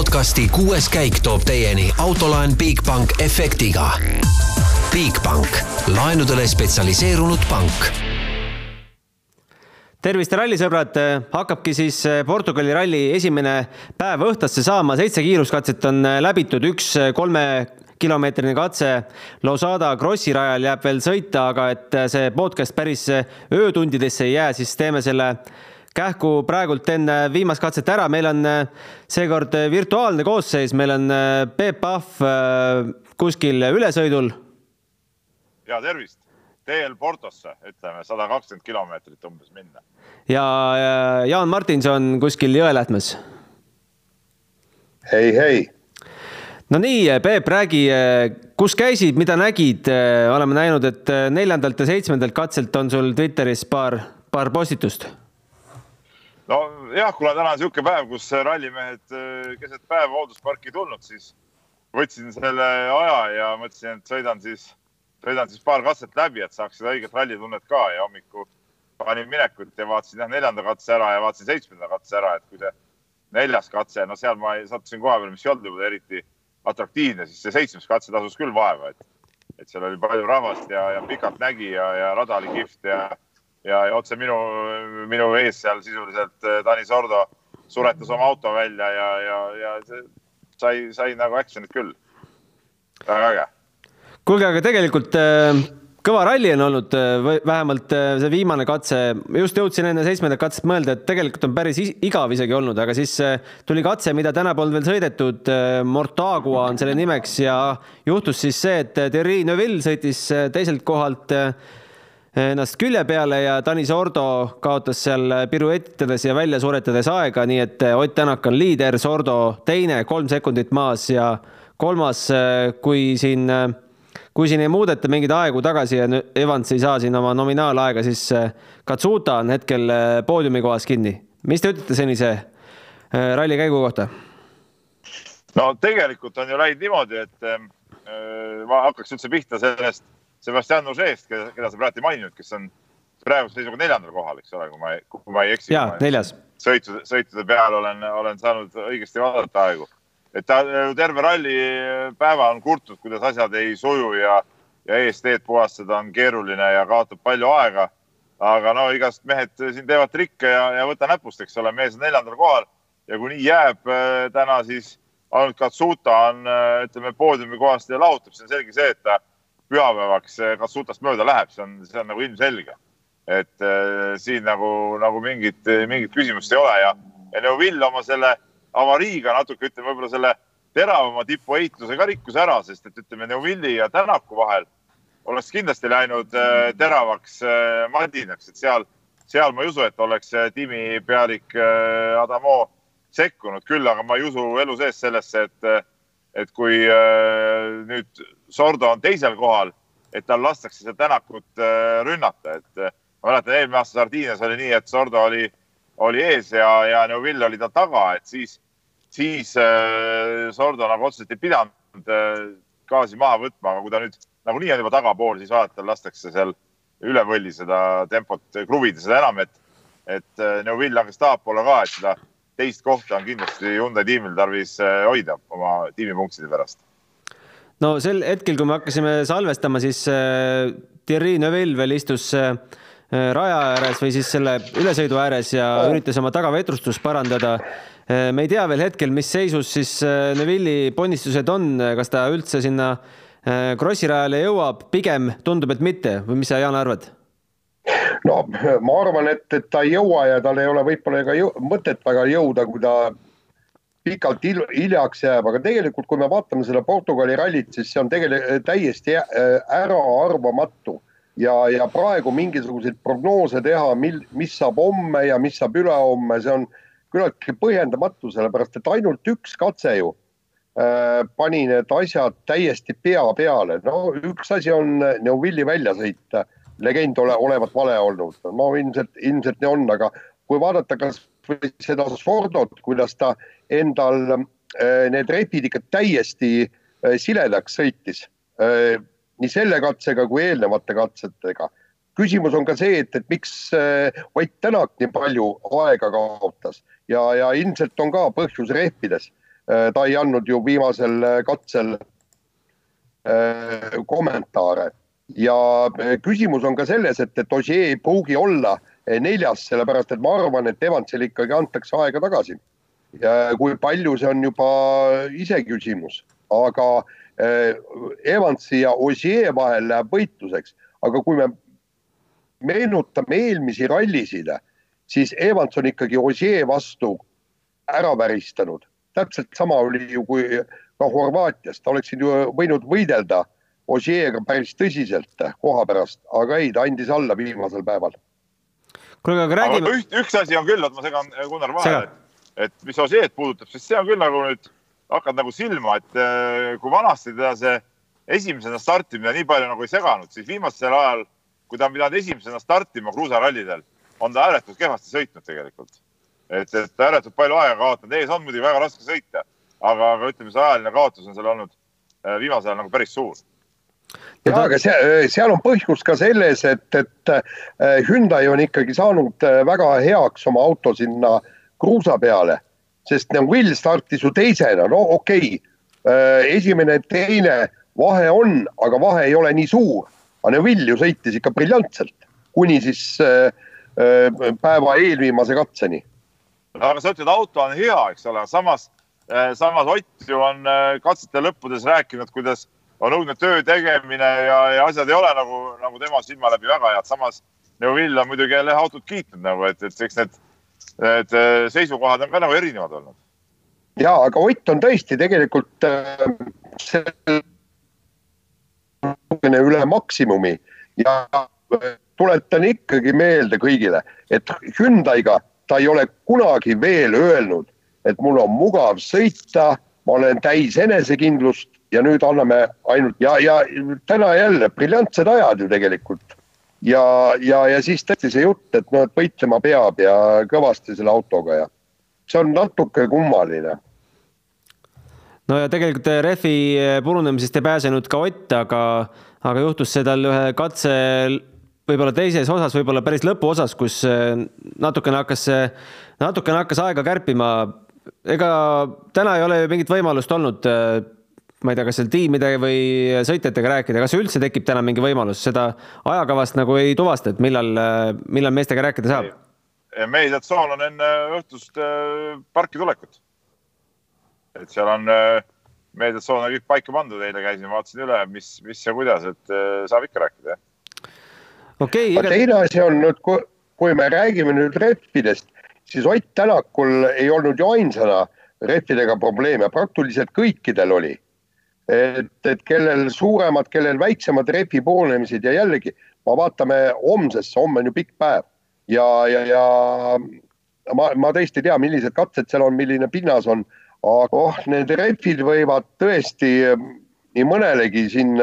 podcasti kuues käik toob teieni autolaen Bigbank efektiga. Bigbank, laenudele spetsialiseerunud pank. Tervist, rallisõbrad, hakkabki siis Portugali ralli esimene päev õhtusse saama, seitse kiiruskatset on läbitud, üks kolme kilomeetrine katse Losada Krossi rajal jääb veel sõita, aga et see podcast päris öötundidesse ei jää, siis teeme selle kähku praegult enne viimast katset ära, meil on äh, seekord äh, virtuaalne koosseis, meil on äh, Peep Pahv kuskil ülesõidul. ja tervist, teel Portosse, ütleme sada kakskümmend kilomeetrit umbes minna. ja Jaan Martinson kuskil Jõelähtmes. hei, hei. no nii, Peep, räägi, kus käisid, mida nägid, oleme näinud, et neljandalt ja seitsmendalt katselt on sul Twitteris paar, paar postitust nojah, kuna täna on niisugune päev, kus rallimehed äh, keset päeva hooldusparki tulnud, siis võtsin selle aja ja mõtlesin, et sõidan siis, sõidan siis paar katset läbi, et saaks seda õiget rallitunnet ka. Ja hommikul panin minekut ja vaatasin jah neljanda katse ära ja vaatasin seitsmenda katse ära, et kui see neljas katse, no seal ma sattusin koha peale, mis ei olnud võib-olla eriti atraktiivne, siis see seitsmes katse tasus küll vaeva, et, et seal oli palju rahvast ja, ja pikalt nägi ja, ja rada oli kihvt ja ja, ja otse minu, minu ees seal sisuliselt äh, Tanis Ordo suretas oma auto välja ja, ja, ja sai, sai nagu action'it küll. väga äge. kuulge, aga tegelikult äh, kõva ralli on olnud, äh, vähemalt see viimane katse, just jõudsin enne seitsmendat katset mõelda, et tegelikult on päris igav isegi olnud, aga siis tuli katse, mida täna polnud veel sõidetud. Mortagua on selle nimeks ja juhtus siis see, et Thierry Neuville sõitis teiselt kohalt ennast külje peale ja Tanis Ordo kaotas seal piruettidades ja välja suretades aega, nii et eh, Ott Tänak on liider, Sordo teine, kolm sekundit maas ja kolmas, eh, kui siin, eh, kui siin ei muudeta mingeid aegu tagasi ja Evans ei saa siin oma nominaalaega, siis Katsuta on hetkel poodiumi kohas kinni. mis te ütlete senise ralli käigu kohta? no tegelikult on ju läinud niimoodi, et ma hakkaks üldse pihta sellest Sebastian Ožeest, keda, sa praegu ei maininud, kes on praeguse seisuga neljandal kohal, eks ole, kui ma, kui ma ei eksi. jaa, neljas. sõitude, sõitude peal olen, olen saanud õigesti vaadata aegu. et ta terve ralli päeva on kurtnud, kuidas asjad ei suju ja, ja eesteed puhastada on keeruline ja kaotab palju aega. aga no igast mehed siin teevad trikke ja, ja võta näpust, eks ole, mees on neljandal kohal ja kui nii jääb äh, täna, siis ainult Katsuta on, äh, ütleme, poodiumi kohast ja lahutab, see on selge see, et ta pühapäevaks Katsutast mööda läheb, see on, see on nagu ilmselge. et äh, siin nagu, nagu mingit, mingit küsimust ei ole ja, ja Neuvill oma selle avariiga natuke ütleme, võib-olla selle teravama tipuheitluse ka rikkus ära, sest et ütleme, Neuvilli ja Tänaku vahel oleks kindlasti läinud äh, teravaks äh, madinaks, et seal, seal ma ei usu, et oleks äh, tiimipealik äh, Adamo sekkunud, küll aga ma ei usu elu sees sellesse, et, et kui äh, nüüd Sordo on teisel kohal, et tal lastakse seda Tänakut äh, rünnata, et äh, ma mäletan, eelmine aasta Sardiinias oli nii, et Sordo oli, oli ees ja, ja Neuville oli ta taga, et siis, siis äh, Sordo nagu otseselt ei pidanud äh, gaasi maha võtma, aga kui ta nüüd nagunii on juba tagapool, siis vaata, lastakse seal üle võlli seda tempot kruvida, seda enam, et, et äh, Neuville langes tahapoole ka, et seda teist kohta on kindlasti Hyundai tiimil tarvis äh, hoida oma tiimipunktide pärast no sel hetkel, kui me hakkasime salvestama, siis äh, Thierry Neuville veel istus äh, raja ääres või siis selle ülesõidu ääres ja üritas oma tagavetrustust parandada. Äh, me ei tea veel hetkel, mis seisus siis Neuville'i ponnistused on, kas ta üldse sinna Krossi rajale jõuab, pigem tundub, et mitte või mis sa, Jaan, arvad? no ma arvan, et, et ta ei jõua ja tal ei ole võib-olla ega mõtet väga jõuda, kui ta pikalt hiljaks jääb, aga tegelikult, kui me vaatame selle Portugali rallit, siis see on tegelikult täiesti äh, äraarvamatu ja, ja praegu mingisuguseid prognoose teha, mil, mis saab homme ja mis saab ülehomme, see on küllaltki põhjendamatu, sellepärast et ainult üks katse ju äh, pani need asjad täiesti pea peale. no üks asi on Neuvilli välja sõita, legend ole, olevat vale olnud, no ilmselt, ilmselt nii on, aga kui vaadata kas või seda Sordot, kuidas ta endal äh, need repid ikka täiesti äh, siledaks sõitis. Äh, nii selle katsega kui eelnevate katsetega. küsimus on ka see, et, et miks Ott Tänak nii palju aega kaotas ja, ja ilmselt on ka põhjus rehvides. ta ei andnud ju viimasel katsel kommentaare ja küsimus on ka selles, et, et Ossier ei pruugi olla neljas, sellepärast et ma arvan, et Evansile ikkagi antakse aega tagasi. kui palju, see on juba iseküsimus, aga Evansi ja Ossier vahel läheb võitluseks, aga kui me meenutame eelmisi rallisid, siis Evans on ikkagi Ossier vastu ära väristanud. täpselt sama oli ju kui ka Horvaatias, ta oleks ju võinud võidelda Ossier'ga päris tõsiselt koha pärast, aga ei, ta andis alla viimasel päeval. Kuule, aga räägime. Üht, üks asi on küll, et ma segan Gunnar vahele, et, et mis Ossier'd puudutab, siis see on küll nagu nüüd hakkad nagu silma, et äh, kui vanasti teda see esimesena startimine nii palju nagu ei seganud, siis viimasel ajal, kui ta on pidanud esimesena startima kruusarallidel, on ta ääretult kehvasti sõitnud tegelikult. et, et ääretult palju aega kaotanud, ees on muidugi väga raske sõita, aga, aga ütleme, see ajaline kaotus on seal olnud äh, viimasel ajal nagu päris suur ja aga see, seal on põhjus ka selles, et, et äh, Hyundai on ikkagi saanud väga heaks oma auto sinna kruusa peale sest Will startis ju teisena, no okei okay., esimene, teine, vahe on, aga vahe ei ole nii suur. aga Neville ju sõitis ikka briljantselt, kuni siis päeva eelviimase katseni. aga sa ütled, auto on hea, eks ole, samas, samas Ott ju on katsete lõppudes rääkinud, kuidas on õudne töö tegemine ja, ja asjad ei ole nagu, nagu tema silma läbi väga head, samas Neville on muidugi jälle autot kiitnud nagu, et, et eks need need äh, seisukohad on ka nagu erinevad olnud. ja, aga Ott on tõesti tegelikult äh, üle maksimumi ja äh, tuletan ikkagi meelde kõigile, et Hyundai'ga ta ei ole kunagi veel öelnud, et mul on mugav sõita, ma olen täis enesekindlust ja nüüd anname ainult ja, ja täna jälle briljantsed ajad ju tegelikult ja, ja, ja siis tõesti see jutt, et noh, et võitlema peab ja kõvasti selle autoga ja see on natuke kummaline. no ja tegelikult rehvi purunemisest ei pääsenud ka Ott, aga, aga juhtus see tal ühe katse võib-olla teises osas, võib-olla päris lõpuosas, kus natukene hakkas, natukene hakkas aega kärpima. Ega täna ei ole ju mingit võimalust olnud ma ei tea, kas seal tiimide või sõitjatega rääkida, kas üldse tekib täna mingi võimalus, seda ajakavast nagu ei tuvasta, et millal, millal meestega rääkida saab? meediatsoon on enne õhtust äh, parki tulekut. et seal on äh, meediatsoon on kõik paika pandud, eile käisin, vaatasin üle, mis, mis ja kuidas, et äh, saab ikka rääkida, jah. okei okay,. teine asi on nüüd, kui me räägime nüüd rehvidest, siis Ott Tänakul ei olnud ju ainsana rehvidega probleeme, praktiliselt kõikidel oli. Et, et kellel suuremad, kellel väiksemad repi purunemised ja jällegi, ma vaatame homsesse, homme on ju pikk päev. Ja, ja, ja ma, ma tõesti ei tea, millised katsed seal on, milline pinnas on, aga oh, need repid võivad tõesti nii mõnelegi siin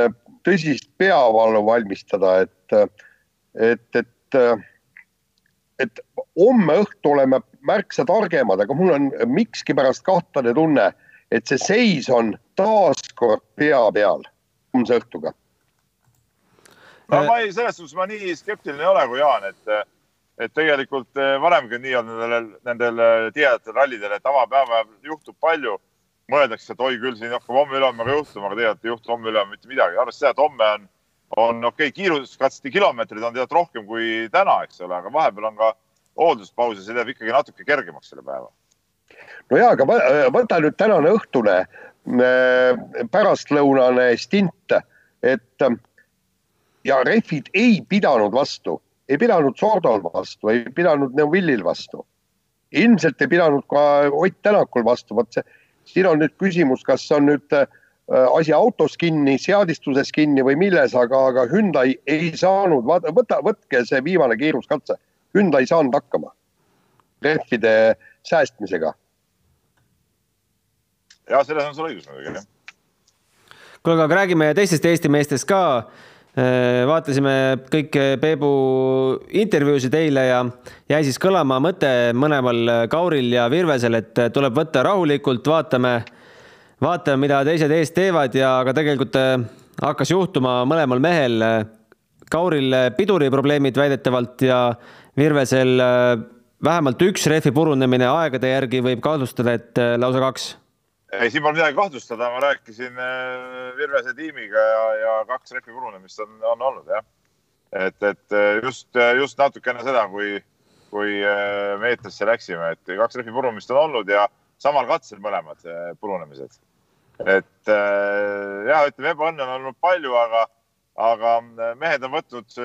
tõsist peavalu valmistada, et, et, et, et homme õhtu oleme märksa targemad, aga mul on mikskipärast kahtlane tunne et see seis on taaskord pea peal homse õhtuga. no ma ei, selles suhtes ma nii skeptiline ei ole kui Jaan, et, et tegelikult eh, varemgi on nii olnud nendel, nendel eh, tihedatel rallidel, et avapäeval juhtub palju. mõeldakse, et oi küll, siin hakkab homme-ülehomme ka juhtuma, aga tegelikult ei juhtu homme-ülehomme mitte midagi. arvestades seda, et homme on, on okei okay,, kiiruskatsete kilomeetrid on tegelikult rohkem kui täna, eks ole, aga vahepeal on ka hoolduspaus ja see teeb ikkagi natuke kergemaks selle päeva no jaa, aga võta nüüd tänane õhtune äh, pärastlõunane stint, et ja rehvid ei pidanud vastu, ei pidanud Sordol vastu, ei pidanud Neuvillil vastu. ilmselt ei pidanud ka Ott Tänakul vastu, vot see, siin on nüüd küsimus, kas on nüüd äh, asi autos kinni, seadistuses kinni või milles, aga, aga Hyundai ei saanud, vaata, võta, võtke see viimane kiiruskatse. Hyundai ei saanud hakkama rehvide säästmisega ja selles on sul õigus muidugi, jah. kuule, aga räägime teistest Eesti meestest ka. Äh, vaatasime kõik Peebu intervjuusid eile ja jäi siis kõlama mõte mõlemal Kauril ja Virvesel, et tuleb võtta rahulikult, vaatame, vaatame, mida teised ees teevad ja aga tegelikult äh, hakkas juhtuma mõlemal mehel. Kauril piduriprobleemid väidetavalt ja Virvesel äh, vähemalt üks rehvi purunemine aegade järgi võib kahtlustada, et lausa kaks ei, siin pole midagi kahtlustada, ma rääkisin äh, Virvese tiimiga ja, ja kaks rehvi purunemist on, on olnud jah. et, et äh, just, just natukene seda, kui, kui me eetrisse läksime, et kaks rehvi purumist on olnud ja samal katsel mõlemad purunemised. et ja ütleme, ebaõnne on olnud palju, aga, aga mehed on võtnud,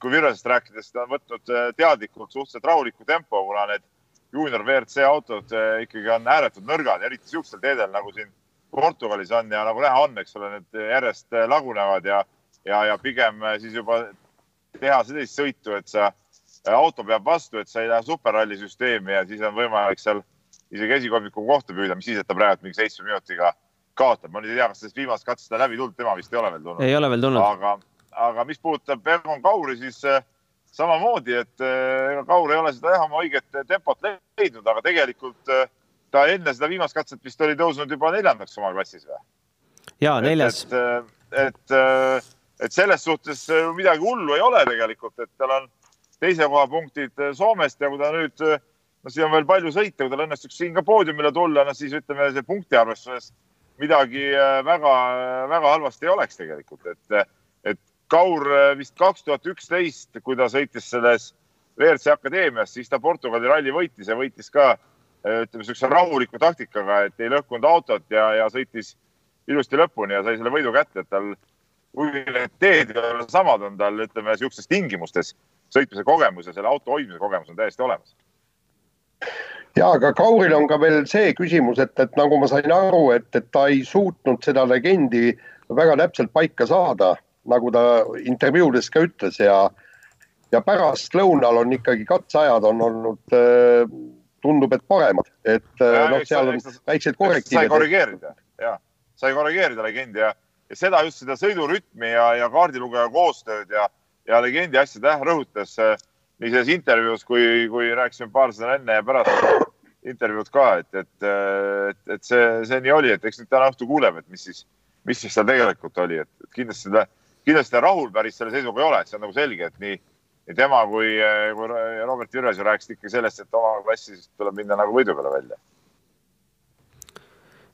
kui Virvesest rääkides, on võtnud teadlikult suhteliselt rahuliku tempo, kuna need juunior WRC autod ikkagi on ääretult nõrgad, eriti siukstel teedel nagu siin Portugalis on ja nagu näha on, eks ole, need järjest lagunevad ja, ja, ja pigem siis juba teha sellist sõitu, et sa, auto peab vastu, et sa ei lähe superralli süsteemi ja siis on võimalik seal isegi esikolmiku kohta püüda, mis siis, et ta praegu mingi seitsme minutiga kaotab. ma nüüd ei tea, kas sellest viimasest katsest on läbi tulnud, tema vist ei ole veel tulnud. ei ole veel tulnud. aga, aga mis puudutab Egon Kauri, siis äh, samamoodi, et eh, ega Kaur ei ole seda jah, oma õiget tempot leidnud, aga tegelikult eh, ta enne seda viimast katset vist oli tõusnud juba neljandaks oma klassis või? ja neljas. et, et, et, eh, et selles suhtes midagi hullu ei ole tegelikult, et tal on teise koha punktid Soomest ja kui ta nüüd, no siin on veel palju sõite, kui tal õnnestuks siin ka poodiumile tulla, no siis ütleme, see punktiarvestuses midagi väga-väga halvasti ei oleks tegelikult, et Kaur äh, vist kaks tuhat üksteist, kui ta sõitis selles WRC akadeemias, siis ta Portugali ralli võitis ja võitis ka äh, ütleme niisuguse rahuliku taktikaga, et ei lõhkunud autot ja, ja sõitis ilusti lõpuni ja sai selle võidu kätte, et tal, kui need teed ei ole samad, on tal ütleme niisugustes tingimustes sõitmise kogemus ja selle auto hoidmise kogemus on täiesti olemas. Ja aga Kauril on ka veel see küsimus, et, et nagu ma sain aru, et, et ta ei suutnud seda legendi väga täpselt paika saada nagu ta intervjuudes ka ütles ja, ja pärastlõunal on ikkagi katseajad on olnud äh, tundub, et paremad, et äh, noh, seal on väiksed korrektiivid. sai korrigeerida ja, sai korrigeerida legendi ja, ja seda just seda sõidurütmi ja, ja kaardilugeja koostööd ja, ja legendi asjade jah, rõhutas äh, nii selles intervjuus kui, kui rääkisime paar sõna enne ja pärast intervjuud ka, et, et, et, et see, see nii oli, et eks nüüd täna õhtul kuuleme, et mis siis, mis siis seal tegelikult oli, et kindlasti seda kindlasti rahul päris selle seisuga ei ole, et see on nagu selge, et nii, nii tema kui, kui Robert Virves ju rääkisid ikka sellest, et oma klassis tuleb minna nagu võidu peale välja.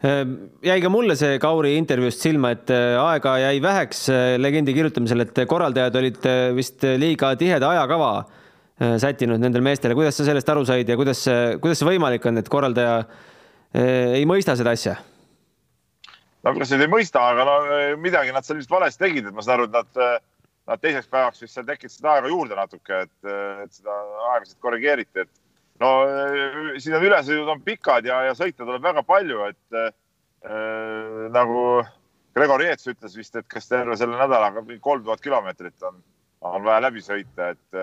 Ehm, jäi ka mulle see Kauri intervjuust silma, et äh, aega jäi väheks äh, legendi kirjutamisel, et korraldajad olid äh, vist liiga tiheda ajakava sättinud nendele meestele. kuidas sa sellest aru said ja kuidas, kuidas see võimalik on, et korraldaja ei mõista seda asja? no kas nüüd ei mõista, aga no eh, midagi nad seal vist valesti tegid, et ma saan aru, et nad, nad teiseks päevaks vist seal tekitasid aega juurde natuke, et, et seda aegasid korrigeeriti, et no siin on ülesõidud on pikad ja, ja sõita tuleb väga palju, et äh, nagu Gregor Jeets ütles vist, et kas terve selle nädalaga kolm tuhat kilomeetrit on, on vaja läbi sõita, et,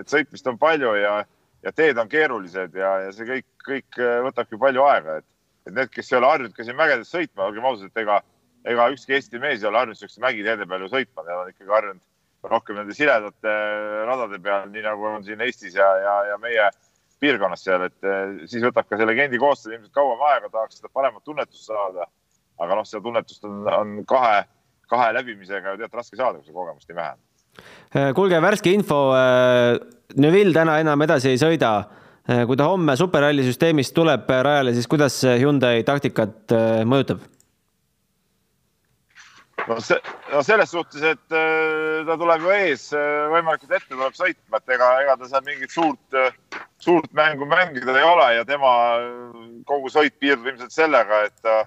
et sõitmist on palju ja, ja teed on keerulised ja, ja see kõik, kõik võtabki palju aega, et et need, kes ei ole harjunud ka siin mägedes sõitma, olgem ausad, et ega, ega ükski Eesti mees ei ole harjunud siukeste mägiteede peal ju sõitma, nad on ikkagi harjunud rohkem nende siledate radade peal, nii nagu on siin Eestis ja, ja, ja meie piirkonnas seal, et siis võtab ka see legendi koostöö ilmselt kauem aega, tahaks seda paremat tunnetust saada. aga noh, seda tunnetust on, on kahe, kahe läbimisega ju tead raske saada, kui see kogemust nii vähe on. Kuulge, värske info. Eh, Neville täna enam edasi ei sõida Äh, kui ta homme superralli süsteemist tuleb rajale, siis kuidas see Hyundai taktikat äh, mõjutab? no see, no selles suhtes, et äh, ta tuleb ju ees võimalikult ette tuleb sõitma, et ega, ega ta seal mingit suurt, suurt mängu mängida ei ole ja tema kogu sõit piirdub ilmselt sellega, et ta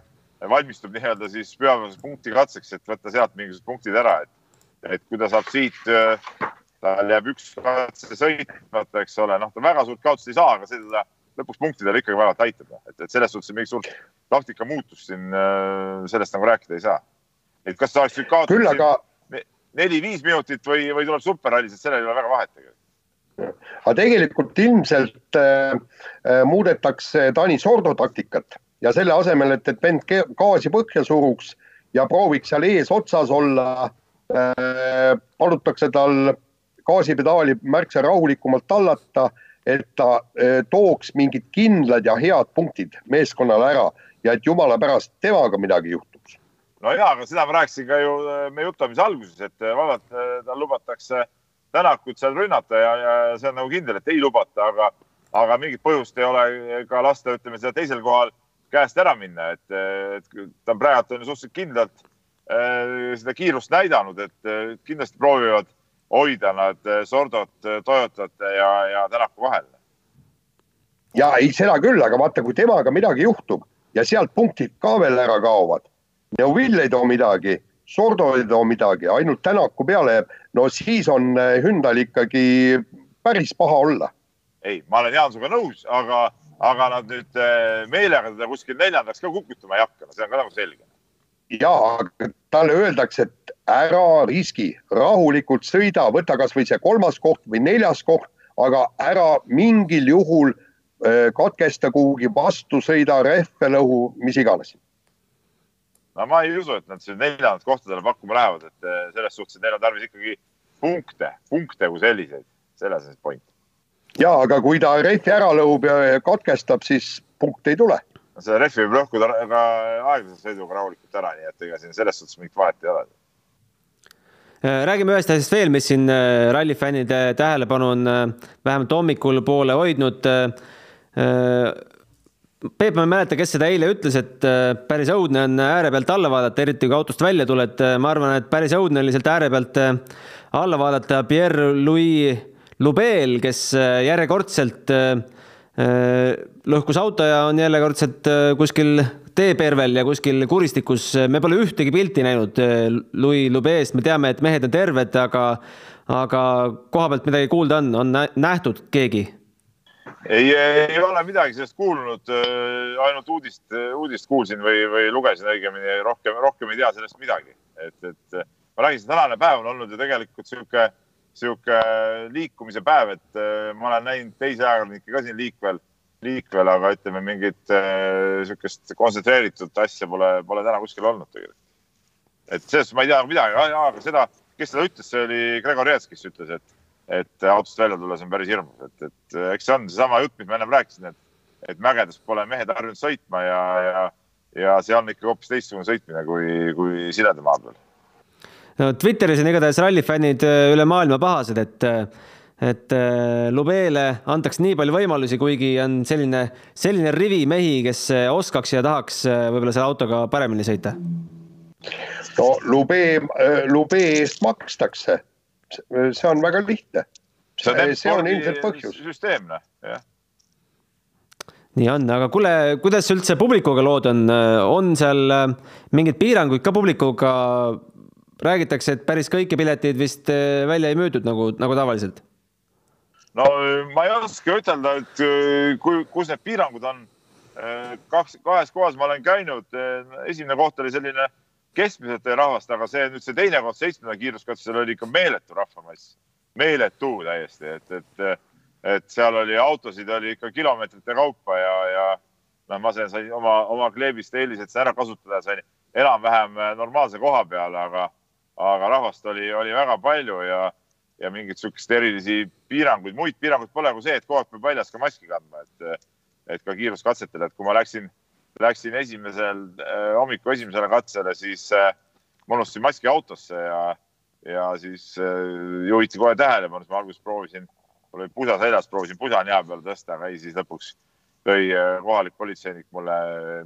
valmistub nii-öelda siis pühapäevase punkti katseks, et võtta sealt mingisugused punktid ära, et, et kui ta saab siit tal jääb üks katse sõitmata, eks ole, noh, ta väga suurt kaotust ei saa, aga see teda lõpuks punktidele ikkagi vaevalt aitab, et, et selles suhtes mingit suurt taktika muutust siin äh, sellest nagu rääkida ei saa. et kas ta oleks nüüd kaotanud aga... neli-viis minutit või, või tuleb superrallis, et sellel ei ole väga vahet tegelikult. aga tegelikult ilmselt äh, äh, muudetakse Taani Sordo taktikat ja selle asemel, et, et vend gaasi põhja suruks ja prooviks seal eesotsas olla äh,, palutakse tal gaasipedaali märksa rahulikumalt tallata, et ta eh, tooks mingid kindlad ja head punktid meeskonnale ära ja et jumala pärast temaga midagi juhtuks. no ja, aga seda ma rääkisin ka ju eh, meie jutuajamise alguses, et vaadata, tal lubatakse Tänakut seal rünnata ja, ja see on nagu kindel, et ei lubata, aga, aga mingit põhjust ei ole ka lasta, ütleme seda teisel kohal käest ära minna, et, et ta on praegu on suhteliselt kindlalt äh, seda kiirust näidanud, et äh, kindlasti proovivad hoida nad Sordot, Toyotat ja, ja Tänaku vahel. ja ei, seda küll, aga vaata, kui temaga midagi juhtub ja sealt punktid ka veel ära kaovad. Neuvill ei too midagi, Sordo ei too midagi, ainult Tänaku peale jääb, no siis on Hyundai'l ikkagi päris paha olla. ei, ma olen Jaan sinuga nõus, aga aga nad nüüd eh, meelega teda kuskil neljandaks ka kukutama ei hakka, see on ka nagu selge. Ja, aga talle öeldakse, et ära riski, rahulikult sõida, võta kasvõi see kolmas koht või neljas koht, aga ära mingil juhul äh, katkesta kuhugi vastu, sõida rehve lõhu, mis iganes. no ma ei usu, et nad siin neljandat kohta talle pakkuma lähevad, et eh, selles suhtes, et neil on tarvis ikkagi punkte, punkte kui selliseid, selles on point ja aga kui ta rehvi ära lõhub ja katkestab, siis punkte ei tule. See rehvi võib lõhkuda ka aeglase sõiduga rahulikult ära, nii et ega siin selles suhtes mingit vahet ei ole. Äh, räägime ühest asjast veel, mis siin äh, rallifännide tähelepanu on äh, vähemalt hommikul poole hoidnud. Peep, ma ei mäleta, kes seda eile ütles, et päris õudne on ääre pealt alla vaadata, eriti kui autost välja tuled. ma arvan, et päris õudne oli sealt ääre pealt alla vaadata Pierre-Louis Lubeel, kes järjekordselt äh, lõhkus auto ja on jällekordselt kuskil teepervel ja kuskil kuristikus. me pole ühtegi pilti näinud Louis Lubeest, me teame, et mehed on terved, aga, aga koha pealt midagi kuulda on, on nähtud keegi? ei, ei ole midagi sellest kuulnud, ainult uudist, uudist kuulsin või, või lugesin õigemini, rohkem, rohkem ei tea sellest midagi. et, et ma räägin, see tänane päev on olnud ju tegelikult sihuke sihuke liikumise päev, et äh, ma olen näinud teisi ajakirjanikke ka siin liikvel, liikvel, aga ütleme, mingit äh, sihukest kontsentreeritud asja pole, pole täna kuskil olnud tegelikult. et sellest ma ei tea midagi, aga seda, kes seda ütles, see oli Gregor Jets, kes ütles, et, et autost välja tulles on päris hirmus, et, et eks see on seesama jutt, mis ma ennem rääkisin, et, et mägedes pole mehed harjunud sõitma ja, ja, ja see on ikkagi hoopis teistsugune sõitmine kui, kui sileda maa peal no Twitteris on igatahes rallifännid äh, üle maailma pahased, et äh, et äh, Lubele antaks nii palju võimalusi, kuigi on selline, selline rivi mehi, kes oskaks ja tahaks võib-olla selle autoga paremini sõita. no Lube, Lube eest makstakse. see on väga lihtne. see, see on ilmselt põhjus. süsteemne, jah nii on, aga kuule, kuidas üldse publikuga lood on, on seal mingeid piiranguid ka publikuga räägitakse, et päris kõiki pileteid vist eh, välja ei müüdud nagu, nagu tavaliselt. no ma ei oska ütelda, et eh, kui, kus need piirangud on. Kaks, kahes kohas ma olen käinud, esimene koht oli selline keskmiselt rahvast, aga see nüüd see teine koht, seitsmenda kiiruskatsel oli ikka meeletu rahvamass, meeletu täiesti, et, et, et seal oli autosid oli ikka kilomeetrite kaupa ja, ja noh, ma sain, sain oma, oma kleebist eelised ära kasutada, sain enam-vähem normaalse koha peale, aga aga rahvast oli, oli väga palju ja, ja mingit sihukest erilisi piiranguid, muid piiranguid pole kui see, et aeg peab väljas ka maski kandma, et, et ka kiiruskatsetel, et kui ma läksin, läksin esimesel äh, hommiku esimesele katsele, siis äh, ma unustasin maski autosse ja, ja siis äh, juhiti kohe tähelepanu, siis ma alguses proovisin, mul oli pusa seljas, proovisin pusa nina peale tõsta, aga ei, siis lõpuks tõi kohalik politseinik mulle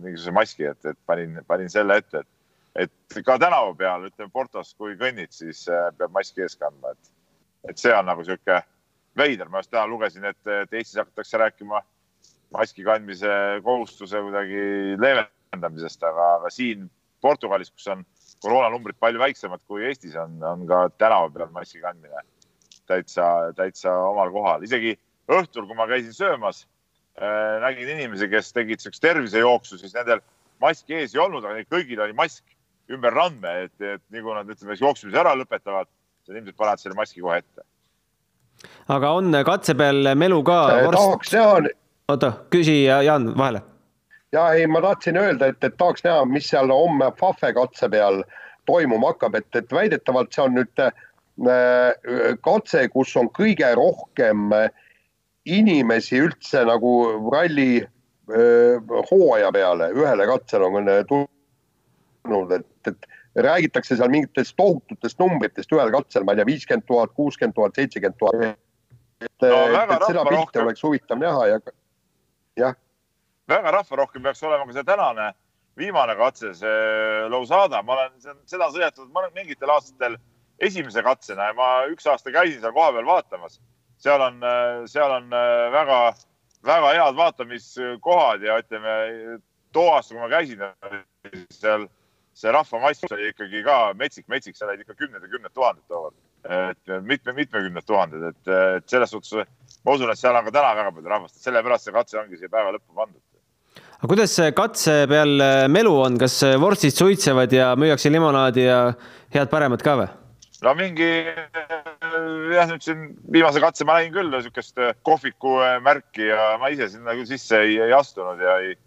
mingisuguse maski, et, et panin, panin selle ette, et et ka tänava peal, ütleme Portos, kui kõnnid, siis äh, peab maski ees kandma, et, et see on nagu sihuke veider. ma just täna lugesin, et, et Eestis hakatakse rääkima maski kandmise kohustuse kuidagi leevendamisest, aga, aga siin Portugalis, kus on koroonanumbrid palju väiksemad kui Eestis, on, on ka tänava peal maski kandmine täitsa, täitsa omal kohal. isegi õhtul, kui ma käisin söömas äh,, nägin inimesi, kes tegid siukest tervisejooksu, siis nendel maski ees ei olnud, aga kõigil oli mask ümber randme, et, et nii kui nad ütleme jooksmise ära lõpetavad, siis ilmselt panevad selle maski kohe ette. aga on katse peal melu ka äh,? tahaks näha. oota, küsi Jaan vahele. ja ei, ma tahtsin öelda, et, et tahaks näha, mis seal homme Fafe katse peal toimuma hakkab, et, et väidetavalt see on nüüd äh, katse, kus on kõige rohkem äh, inimesi üldse nagu ralli äh, hooaja peale, ühele katsele on tulnud olnud, et, et räägitakse seal mingitest tohututest numbritest ühel katsel, ma ei tea, viiskümmend tuhat, kuuskümmend tuhat, seitsekümmend tuhat. et no,, et, et seda pilti oleks huvitav näha ja jah. väga rahvarohke peaks olema ka see tänane viimane katse, see Lousada, ma olen seda sõidetud mingitel aastatel esimese katsena ja ma üks aasta käisin seal kohapeal vaatamas. seal on, seal on väga, väga head vaatamiskohad ja ütleme, too aasta, kui ma käisin seal, see rahvamass oli ikkagi ka metsik, metsik, seal olid ikka kümned ja kümned tuhanded tookord. et mitme, mitmekümned tuhanded, et, et selles suhtes ma usun, et seal on ka täna väga palju rahvast, et sellepärast see katse ongi siia päeva lõppu pandud aga kuidas katse peal äh, melu on, kas äh, vorstid suitsevad ja müüakse limonaadi ja head-paremat ka või? no mingi jah, nüüd siin viimase katse ma nägin küll niisugust äh, kohviku märki ja ma ise sinna küll sisse ei, ei astunud ja ei,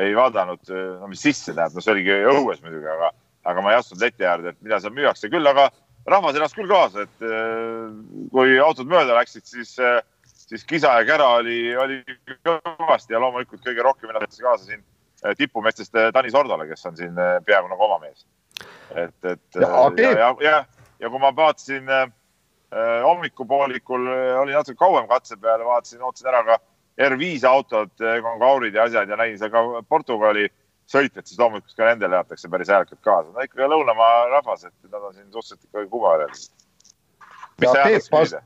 ei vaadanud, no mis sisse tähendab, no see oligi õues muidugi, aga, aga ma ei astunud leti äärde, et mida seal müüakse küll, aga rahvas elas küll kaasa, et kui autod mööda läksid, siis siis kisa ja kära oli, oli kõvasti ja loomulikult kõige rohkem ennast kaasa siin eh, tipumeestest eh, Tanis Ordole, kes on siin eh, peaaegu nagu oma mees. et, et ja, ja, ja, ja, ja kui ma vaatasin hommikupoolikul, oli natuke kauem katse peal, vaatasin, ootasin ära ka R5 autod, kongaurid ja asjad ja nägin seal ka Portugali sõitjad, siis loomulikult ka nendele jäetakse päris häälekult kaasa. no ikka lõunamaa rahvas, et nad on siin suhteliselt ikkagi kumarjad. mis sa küsida?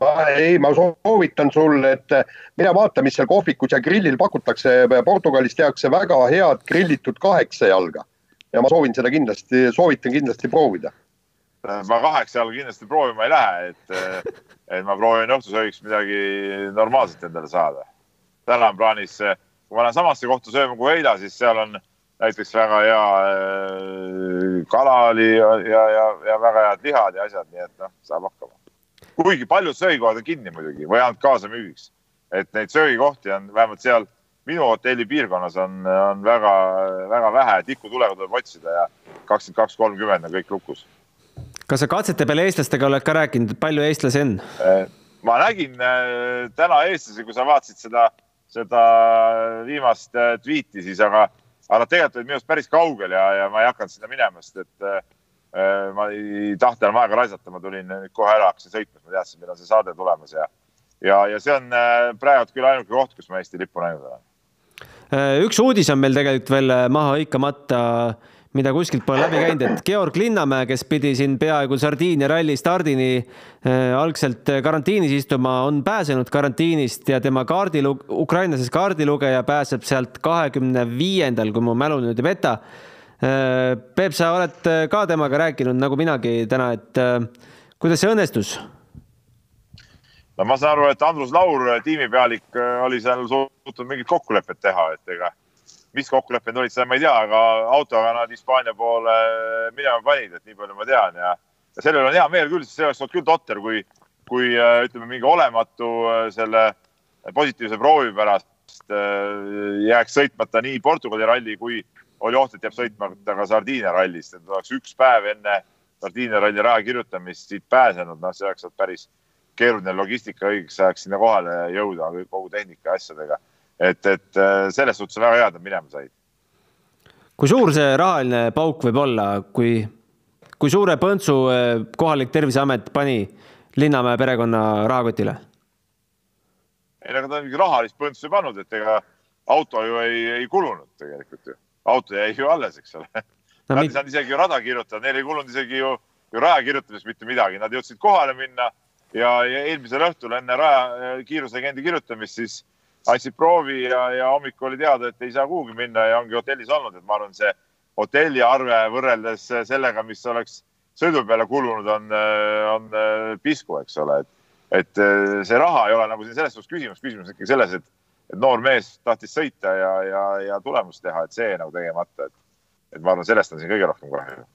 ma ei, ma soovitan sulle, et mine vaata, mis seal kohvikus ja grillil pakutakse. Portugalis tehakse väga head grillitud kaheksa jalga ja ma soovin seda kindlasti, soovitan kindlasti proovida. Ma kaheksa jalga kindlasti proovima ei lähe, et, et ma proovin õhtusöögiks midagi normaalset endale saada. täna on plaanis, kui ma lähen samasse kohta sööma kui eile, siis seal on näiteks väga hea äh, kala oli ja, ja, ja, ja väga head lihad ja asjad, nii et noh, saab hakkama kuigi paljud söögikohad on kinni muidugi või ainult kaasamüügiks. et neid söögikohti on vähemalt seal minu hotelli piirkonnas on, on väga-väga vähe, tikutulega tuleb otsida ja kakskümmend kaks, kolmkümmend on kõik lukus. Kas sa katsete peale eestlastega oled ka rääkinud, palju eestlasi on? Eh, ma nägin eh, täna eestlasi, kui sa vaatasid seda, seda viimast eh, tweet'i, siis aga, aga tegelikult olid minust päris kaugel ja, ja ma ei hakanud sinna minema, sest et Äh, ma ei tahtnud enam aega raisata, ma tulin kohe ära, hakkasin sõitma, ma teadsin, millal see saade tulemas ja, ja, ja see on praegu küll ainuke koht, kus ma Eesti lippu näinud olen. Üks uudis on meil tegelikult veel maha hõikamata, mida kuskilt pole läbi käinud, et Georg Linnamäe, kes pidi siin peaaegu Sardiinia ralli stardini algselt karantiinis istuma, on pääsenud karantiinist ja tema kaardilu-, ukrainlases kaardilugeja pääseb sealt kahekümne viiendal, kui mu mälu nüüd ei peta Äh, Peep, sa oled äh, ka temaga rääkinud nagu minagi täna, et äh, kuidas see õnnestus? no ma saan aru, et Andrus Laur, tiimipealik, oli seal suutnud mingit kokkulepet teha, et ega mis kokkulepped olid, seda ma ei tea, aga autoga nad Hispaania poole minema panid, et nii palju ma tean ja, ja selle üle on hea meel küll, sest see oleks olnud küll totter, kui, kui ütleme, mingi olematu selle positiivse proovi pärast jääks sõitmata nii Portugali ralli kui oli oht, et jääb sõitmata ka Sardiinia rallist, et oleks üks päev enne Sardiinia ralli raja kirjutamist siit pääsenud, noh, see oleks olnud päris keeruline logistika õigeks ajaks sinna kohale jõuda kogu tehnika ja asjadega. Et, et äh, selles suhtes väga hea, et nad minema said. kui suur see rahaline pauk võib olla, kui, kui suure põntsu äh, kohalik Terviseamet pani Linnamäe perekonna rahakotile? ei, ega ta mingi rahalist põntsu ei pannud, et ega auto ju ei, ei kulunud tegelikult ju auto jäi ju alles, eks ole no,. Nad ei saanud isegi ju rada kirjutada, neil ei kulunud isegi ju, ju raja kirjutamiseks mitte midagi, nad jõudsid kohale minna ja, ja eelmisel õhtul enne raja äh, kiiruslegendi kirjutamist siis andsid proovi ja, ja hommikul oli teada, et ei saa kuhugi minna ja ongi hotellis olnud, et ma arvan, see hotelliarve võrreldes sellega, mis oleks sõidu peale kulunud, on, äh, on äh, pisku, eks ole, et, et see raha ei ole nagu siin selles suhtes küsimus, küsimus ikkagi selles, et et noor mees tahtis sõita ja, ja, ja tulemust teha, et see nagu tegemata, et, et ma arvan, sellest on siin kõige rohkem kahju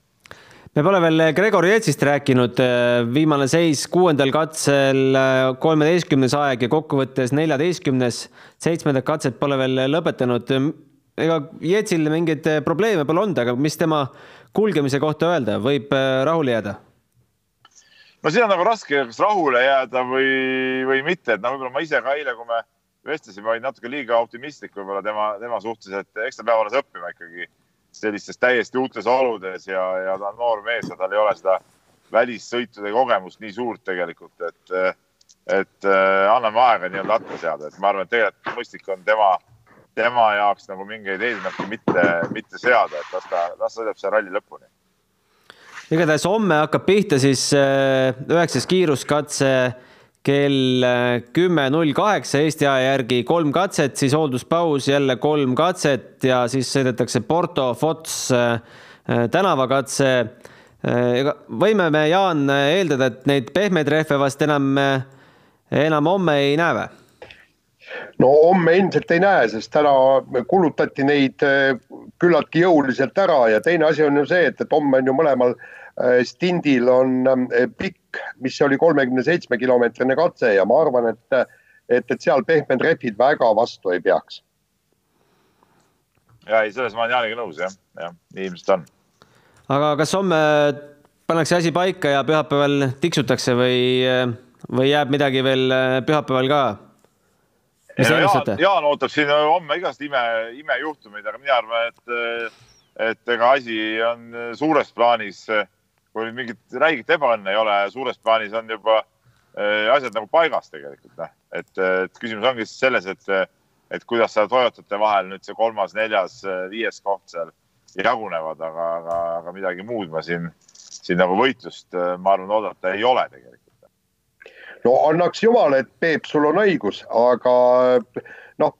me pole veel Gregor Jetsist rääkinud, viimane seis kuuendal katsel kolmeteistkümnes aeg ja kokkuvõttes neljateistkümnes, seitsmendat katset pole veel lõpetanud. ega Jetsil mingeid probleeme pole olnud, aga mis tema kulgemise kohta öelda, võib rahule jääda? no siin on nagu raske, kas rahule jääda või, või mitte, et noh, võib-olla ma ise ka eile, kui me vestlesime, olin natuke liiga optimistlik võib-olla tema, tema suhtes, et eks ta peab alles õppima ikkagi sellistes täiesti uutes oludes ja, ja ta on noor mees ja tal ei ole seda välissõitude kogemust nii suurt tegelikult, et, et äh, anname aega nii-öelda atta seada, et ma arvan, et tegelikult mõistlik on tema tema jaoks nagu mingeid eesmärke mitte, mitte seada, et las ta, las sõidab see ralli lõpuni. igatahes homme hakkab pihta siis äh, üheksas kiiruskatse kell äh, kümme null kaheksa Eesti aja järgi kolm katset, siis hoolduspaus jälle kolm katset ja siis sõidetakse Porto Fots tänavakatse. ega võime me, Jaan, eeldada, et neid pehmeid rehve vast enam, enam homme ei näe või? no homme ilmselt ei näe, sest täna kulutati neid äh, küllaltki jõuliselt ära ja teine asi on ju see, et, et homme on ju mõlemal äh, stindil on äh, pikk, mis oli kolmekümne seitsme kilomeetrine katse ja ma arvan, et, et, et seal pehmed rehvid väga vastu ei peaks. ja ei, selles ma olen Jaaniga nõus jah, jah, nii ilmselt on. aga kas homme pannakse asi paika ja pühapäeval tiksutakse või, või jääb midagi veel pühapäeval ka? te ennustate? Jaan ootab siin homme igast ime, imejuhtumeid, aga mina arvan, et, et ega asi on suures plaanis, kui mingit räiget ebaõnne ei ole, suures plaanis on juba eh, asjad nagu paigas tegelikult, noh. et, et küsimus ongi siis selles, et, et kuidas seal Toyotate vahel nüüd see kolmas, neljas, viies koht seal jagunevad, aga, aga, aga midagi muud ma siin, siin nagu võitlust, ma arvan, oodata ei ole tegelikult no annaks jumal, et Peep, sul on õigus, aga noh,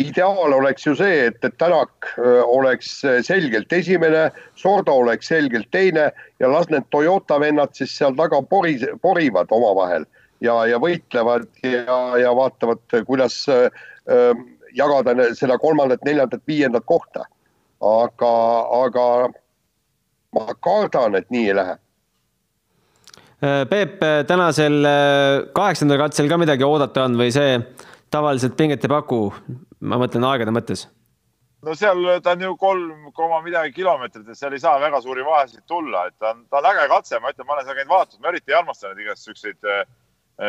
ideaal oleks ju see, et, et Tänak oleks selgelt esimene, Sordo oleks selgelt teine ja las need Toyota vennad siis seal taga pori, porivad omavahel ja, ja võitlevad ja, ja vaatavad, kuidas äh, jagada seda kolmandat, neljandat, viiendat kohta. aga, aga ma kardan, et nii ei lähe Äh, Peep, äh, tänasel äh, kaheksandal katsel ka midagi oodata on või see tavaliselt pinget ei paku? Ma mõtlen aegade mõttes. no seal ta on ju kolm koma midagi kilomeetrit, et seal ei saa väga suuri vahesid tulla, et ta on, ta on äge katse, ma ütlen, ma olen seal käinud vaatamas, ma eriti ei armasta neid igast siukseid äh,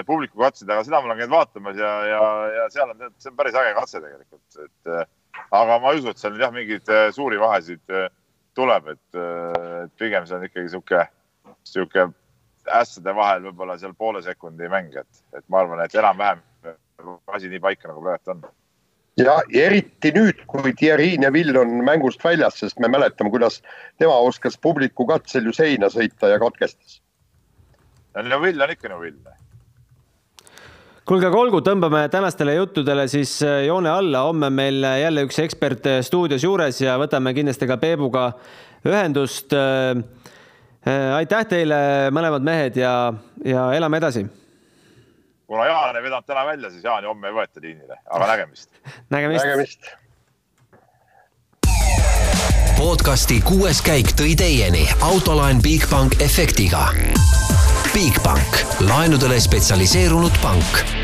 publiku katseid, aga seda ma olen käinud vaatamas ja, ja, ja seal on, see on päris äge katse tegelikult, et äh, aga ma ei usu, et seal jah, mingeid äh, suuri vahesid tuleb, et pigem see on ikkagi sihuke, sihuke ässade vahel võib-olla seal poole sekundi mäng, et, et ma arvan, et enam-vähem asi nii paika, nagu praegu on. Ja eriti nüüd, kui Thierry Neville on mängust väljas, sest me mäletame, kuidas tema oskas publiku katsel ju seina sõita ja katkestas. no Neville on ikka Neville kuulge, aga olgu, tõmbame tänastele juttudele siis äh, joone alla, homme on meil jälle üks ekspert äh, stuudios juures ja võtame kindlasti ka Peebuga ühendust äh, Äh, aitäh teile, mõlemad mehed ja, ja elame edasi. Kuna Jaan ei vedanud täna välja, siis Jaani homme ei võeta liinile, aga nägemist. Nägemist, nägemist.. podcasti kuues käik tõi teieni autolaen Bigbank efektiga. Bigbank, laenudele spetsialiseerunud pank